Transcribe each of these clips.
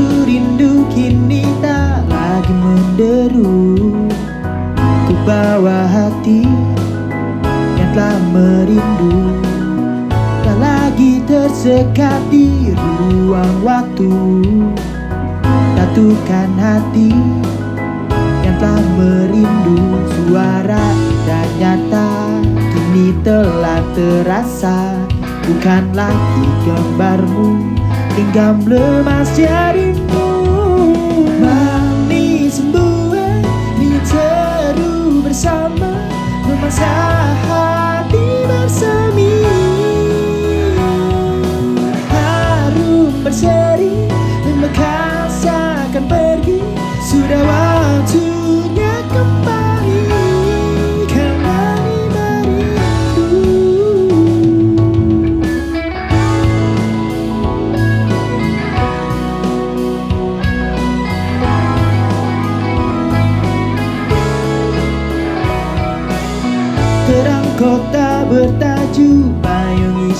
Baru rindu kini tak lagi menderu. Ku bawa hati yang telah merindu. Tak lagi tersekat di ruang waktu. Satukan hati yang telah merindu. Suara dan nyata kini telah terasa. Bukan lagi gambarmu. Genggam lemas jarimu. Manis membuat ini teru bersama. Memaksa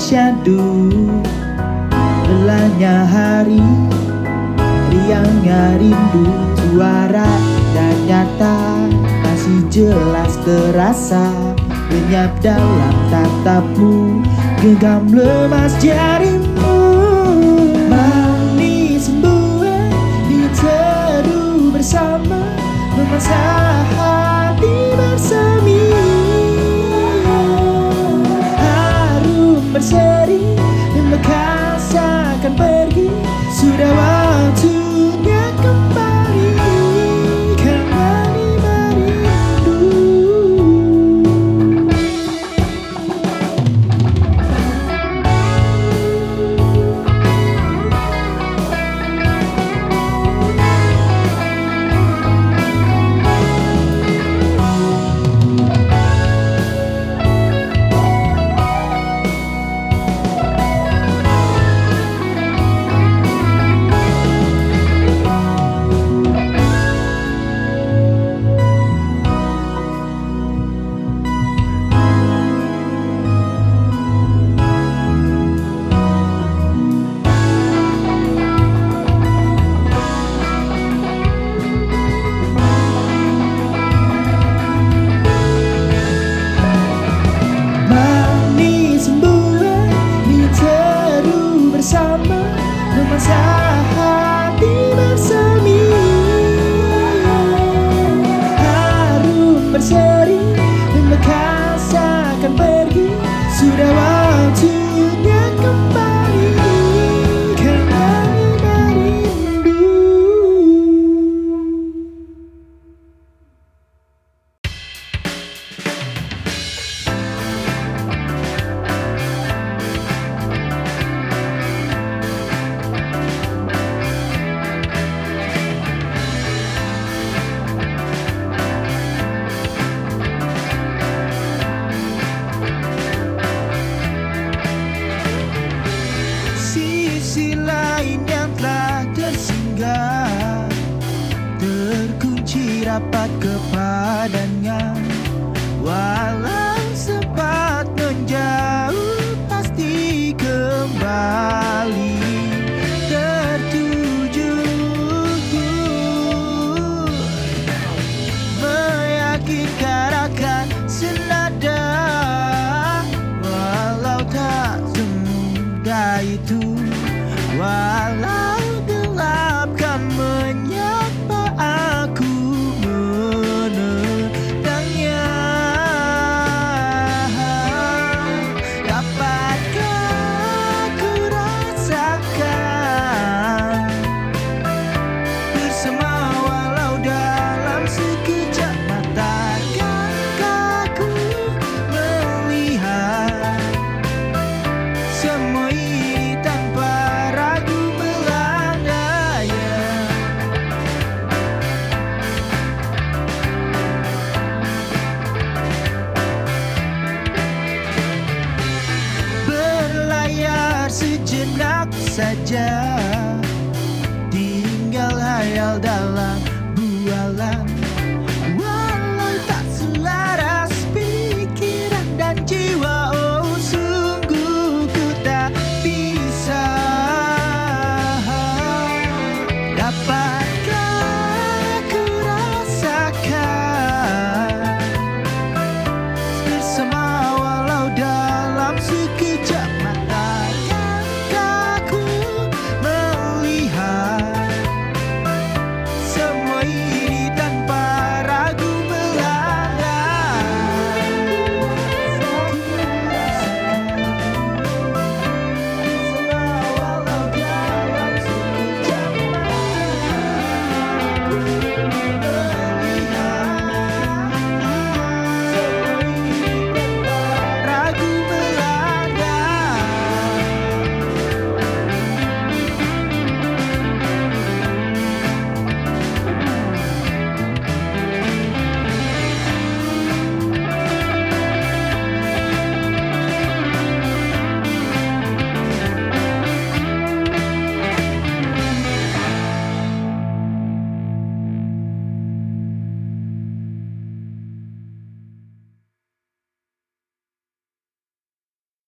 isyadu Lelahnya hari Riangnya rindu Suara dan nyata. Masih jelas terasa Lenyap dalam tatapmu. Genggam lemas jarimu Rapat kepadanya. Walau dalla